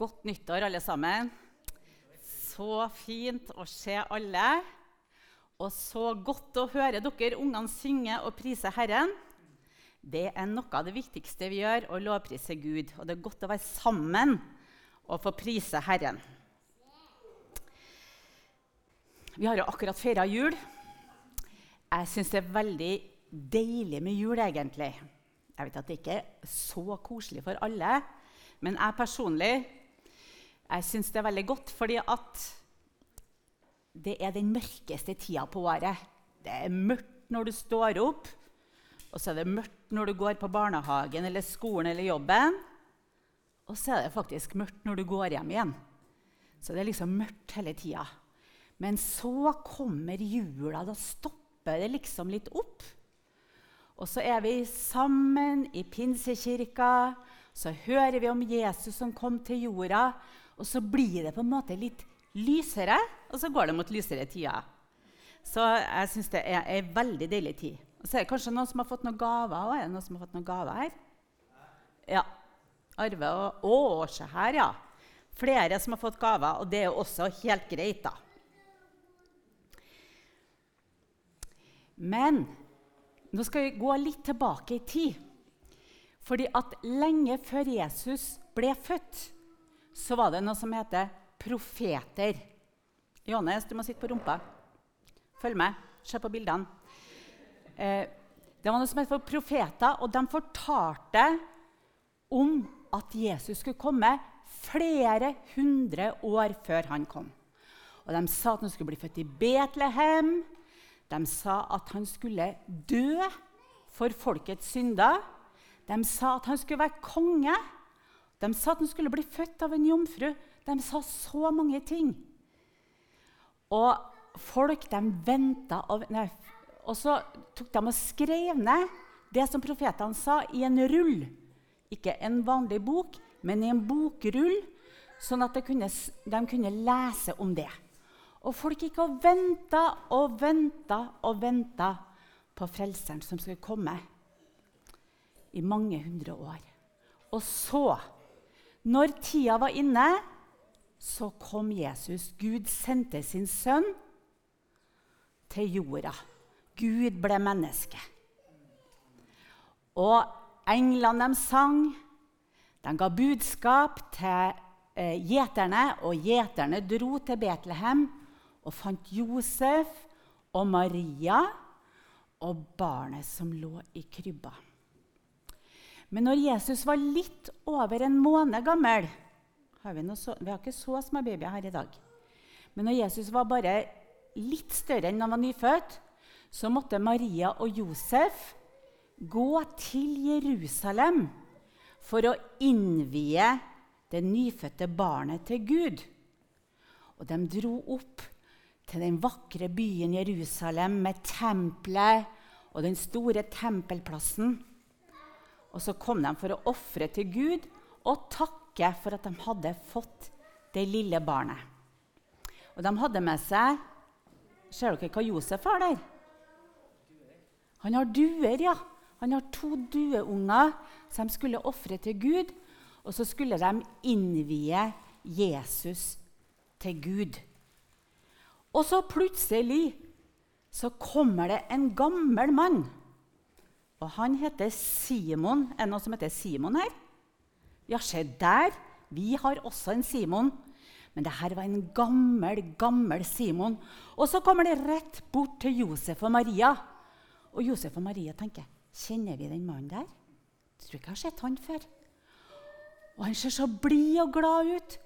Godt nyttår, alle sammen. Så fint å se alle. Og så godt å høre dere ungene synge og prise Herren. Det er noe av det viktigste vi gjør, å lovprise Gud. Og det er godt å være sammen og få prise Herren. Vi har jo akkurat feira jul. Jeg syns det er veldig deilig med jul, egentlig. Jeg vet at det ikke er så koselig for alle, men jeg personlig jeg syns det er veldig godt fordi at det er den mørkeste tida på året. Det er mørkt når du står opp, og så er det mørkt når du går på barnehagen eller skolen eller jobben. Og så er det faktisk mørkt når du går hjem igjen. Så det er liksom mørkt hele tida. Men så kommer jula. Da stopper det liksom litt opp. Og så er vi sammen i pinsekirka. Så hører vi om Jesus som kom til jorda. Og så blir det på en måte litt lysere, og så går det mot lysere tider. Så jeg syns det er ei veldig deilig tid. Og så er det kanskje noen som har fått noen gaver. Er det noen som har fått noen gaver her? Ja. Arve og Å, se her, ja. Flere som har fått gaver, og det er jo også helt greit, da. Men nå skal vi gå litt tilbake i tid. Fordi at lenge før Jesus ble født, så var det noe som heter profeter. Johannes, du må sitte på rumpa. Følg med. Se på bildene. Eh, det var noe som het profeter, og de fortalte om at Jesus skulle komme flere hundre år før han kom. Og De sa at han skulle bli født i Betlehem. De sa at han skulle dø for folkets synder. De sa at han skulle være konge. De sa at han skulle bli født av en jomfru. De sa så mange ting. Og folk de venta og, så tok de og skrev ned det som profetene sa, i en rull. Ikke en vanlig bok, men i en bokrull, sånn at de kunne, de kunne lese om det. Og folk gikk og venta og venta og venta på Frelseren som skulle komme i mange hundre år. Og så, når tida var inne, så kom Jesus. Gud sendte sin sønn til jorda. Gud ble menneske. Og englene de sang. De ga budskap til eh, gjeterne, og gjeterne dro til Betlehem og fant Josef og Maria og barnet som lå i krybba. Men når Jesus var litt over en måned gammel har vi, så, vi, har ikke så små babyer her i dag. Men når Jesus var bare litt større enn han var nyfødt, så måtte Maria og Josef gå til Jerusalem for å innvie det nyfødte barnet til Gud. Og de dro opp til den vakre byen Jerusalem med tempelet og den store tempelplassen. Og så kom de for å ofre til Gud og takke for at de hadde fått det lille barnet. Og de hadde med seg Ser dere hva Josef har der? Han har duer, ja. Han har to dueunger som de skulle ofre til Gud. Og så skulle de innvie Jesus til Gud. Og så plutselig så kommer det en gammel mann. Og han heter Simon. Er det noen som heter Simon her? Ja, se der. Vi har også en Simon. Men det her var en gammel, gammel Simon. Og så kommer det rett bort til Josef og Maria. Og Josef og Maria tenker kjenner vi den mannen der? Jeg tror ikke jeg har sett han før. Og Han ser så blid og glad ut.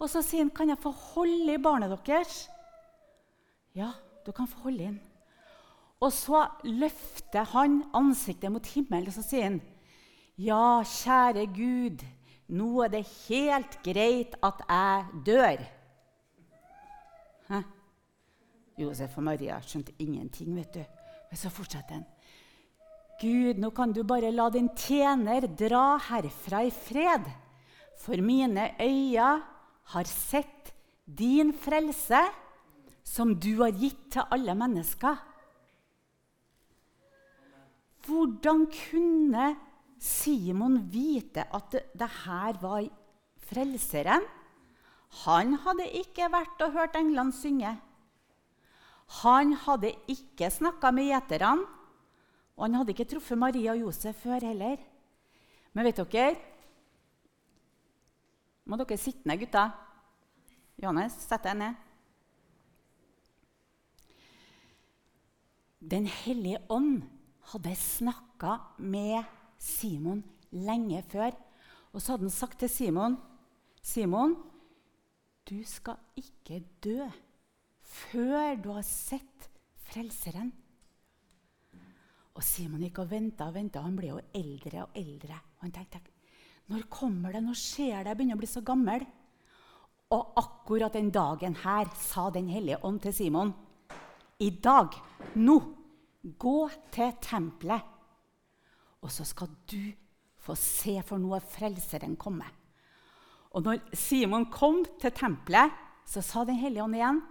Og så sier han, 'Kan jeg få holde i barnet deres?' Ja, du kan få holde inn. Og så løfter han ansiktet mot himmelen og så sier han, Ja, kjære Gud, nå er det helt greit at jeg dør. Hæ? Josef og Maria skjønte ingenting, vet du. Men så fortsetter han. Gud, nå kan du bare la din tjener dra herfra i fred, for mine øyne har sett din frelse som du har gitt til alle mennesker. Hvordan kunne Simon vite at det, her var frelseren Han hadde ikke vært og hørt englene synge. Han hadde ikke snakka med gjeterne, og han hadde ikke truffet Maria og Josef før heller. Men vet dere Må dere sitte ned, gutta. Johannes, sett deg ned. Den hellige ånd hadde snakka med Simon lenge før. Og så hadde han sagt til Simon, 'Simon, du skal ikke dø før du har sett Frelseren.' Og Simon gikk og venta og venta. Han ble jo eldre og eldre. Og han tenkte, 'Når kommer det? Når skjer det? Jeg begynner å bli så gammel.' Og akkurat den dagen her sa Den hellige ånd til Simon, 'I dag, nå, gå til tempelet.' Og så skal du få se, for nå er Frelseren kommet. Og når Simon kom til tempelet, så sa Den hellige ånd igjen,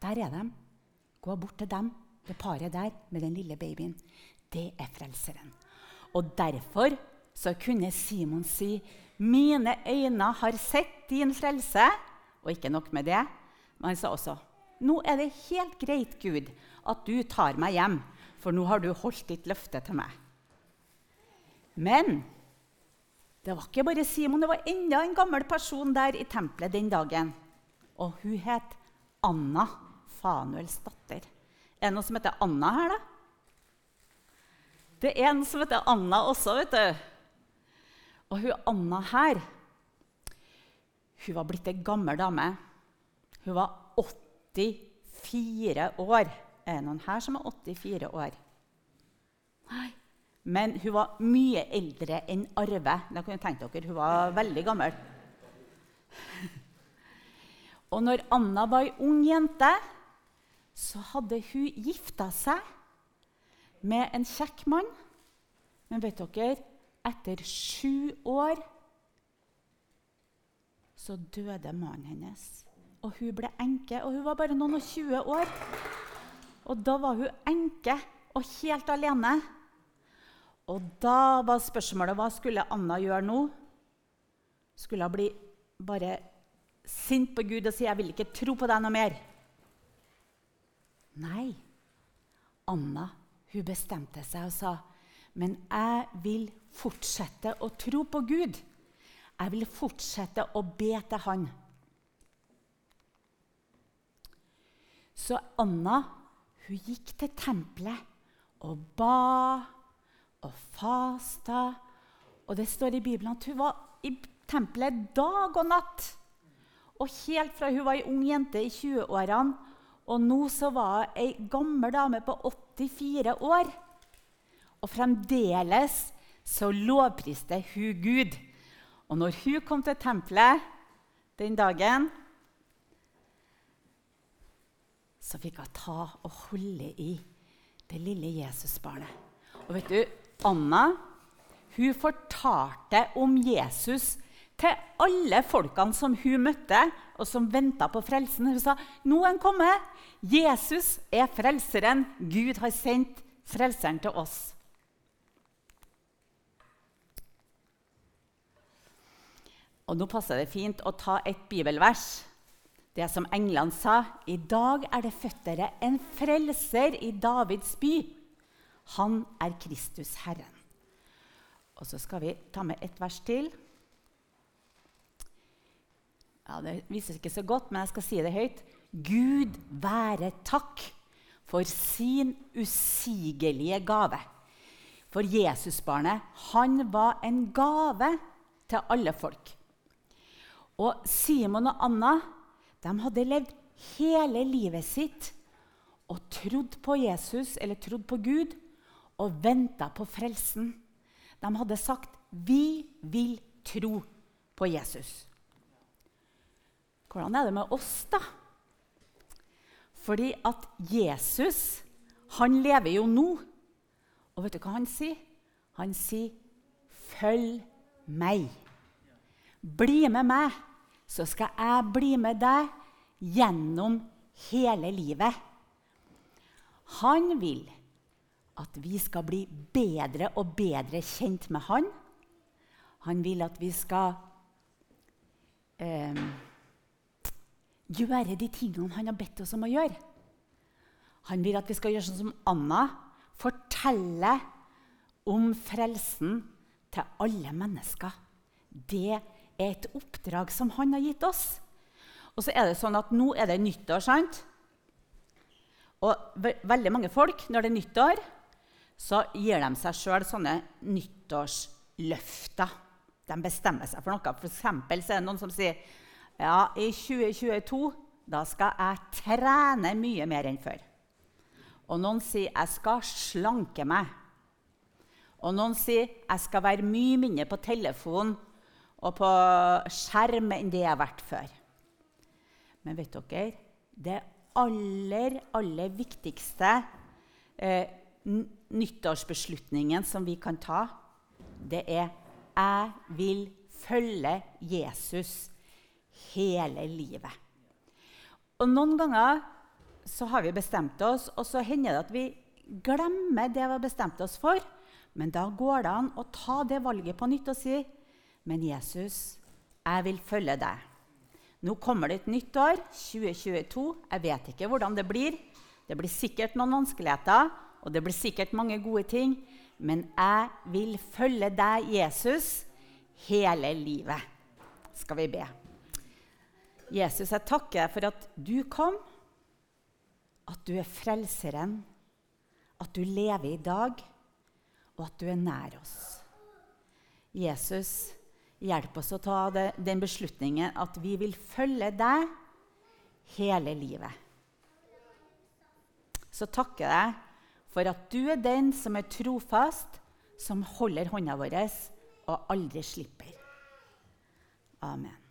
'Der er de. Gå bort til dem, det paret der med den lille babyen. Det er Frelseren.' Og derfor så kunne Simon si, 'Mine øyne har sett din frelse.' Og ikke nok med det, men han sa også, 'Nå er det helt greit, Gud, at du tar meg hjem, for nå har du holdt ditt løfte til meg.' Men det var ikke bare Simon, det var enda en gammel person der i tempelet den dagen. Og hun het Anna, Fanuels datter. Er det noen som heter Anna her, da? Det er en som heter Anna også, vet du. Og hun Anna her hun var blitt ei gammel dame. Hun var 84 år. Er det noen her som er 84 år? Nei. Men hun var mye eldre enn Arve. Da kan tenke dere, Hun var veldig gammel. Og når Anna var ei ung jente, så hadde hun gifta seg med en kjekk mann. Men vet dere, etter sju år så døde mannen hennes. Og hun ble enke, og hun var bare noen og 20 år. Og da var hun enke og helt alene. Og da var spørsmålet hva skulle Anna gjøre nå? Skulle hun bli bare sint på Gud og si 'jeg vil ikke tro på deg noe mer'? Nei. Anna hun bestemte seg og sa, 'Men jeg vil fortsette å tro på Gud.' 'Jeg vil fortsette å be til Han.' Så Anna hun gikk til tempelet og ba og fasta. Og det står i Bibelen at hun var i tempelet dag og natt. Og helt fra hun var ei ung jente i 20-årene, og nå så var hun ei gammel dame på 84 år. Og fremdeles så lovpriste hun Gud. Og når hun kom til tempelet den dagen, så fikk hun ta og holde i det lille Jesusbarnet. Og vet du, Anna hun fortalte om Jesus til alle folkene som hun møtte, og som venta på frelsen. Hun sa nå er han kommet. Jesus er frelseren. Gud har sendt frelseren til oss. Og Nå passer det fint å ta et bibelvers. Det som englene sa. I dag er det født dere en frelser i Davids by. Han er Kristus Herren. Og så skal vi ta med et vers til. Ja, Det vises ikke så godt, men jeg skal si det høyt. Gud være takk for sin usigelige gave. For Jesusbarnet, han var en gave til alle folk. Og Simon og Anna de hadde levd hele livet sitt og trodd på Jesus eller trodd på Gud og venta på frelsen. De hadde sagt 'Vi vil tro på Jesus'. Hvordan er det med oss, da? Fordi at Jesus, han lever jo nå. Og vet du hva han sier? Han sier, 'Følg meg'. Bli med meg, så skal jeg bli med deg gjennom hele livet. Han vil at vi skal bli bedre og bedre kjent med Han. Han vil at vi skal eh, gjøre de tingene han har bedt oss om å gjøre. Han vil at vi skal gjøre sånn som Anna. Fortelle om frelsen til alle mennesker. Det er et oppdrag som han har gitt oss. Og så er det sånn at Nå er det nyttår. sant? Og ve veldig mange folk, når det er nyttår, så gir de seg sjøl sånne nyttårsløfter. De bestemmer seg for noe. For eksempel er det noen som sier ja, i 2022 da skal jeg trene mye mer enn før. Og noen sier jeg skal slanke meg. Og noen sier jeg skal være mye mindre på telefon og på skjerm enn det jeg har vært før. Men vet dere, det aller, aller viktigste eh, nyttårsbeslutningen som vi kan ta, det er 'Jeg vil følge Jesus hele livet'. Og Noen ganger så har vi bestemt oss, og så hender det at vi glemmer det vi har bestemt oss for. Men da går det an å ta det valget på nytt og si, 'Men Jesus, jeg vil følge deg.' Nå kommer det et nytt år, 2022. Jeg vet ikke hvordan det blir. Det blir sikkert noen vanskeligheter, og det blir sikkert mange gode ting. Men jeg vil følge deg, Jesus, hele livet. Skal vi be. Jesus, jeg takker deg for at du kom, at du er frelseren, at du lever i dag, og at du er nær oss. Jesus, hjelp oss å ta det, den beslutningen at vi vil følge deg hele livet. Så takker jeg for at du er den som er trofast, som holder hånda vår og aldri slipper. Amen.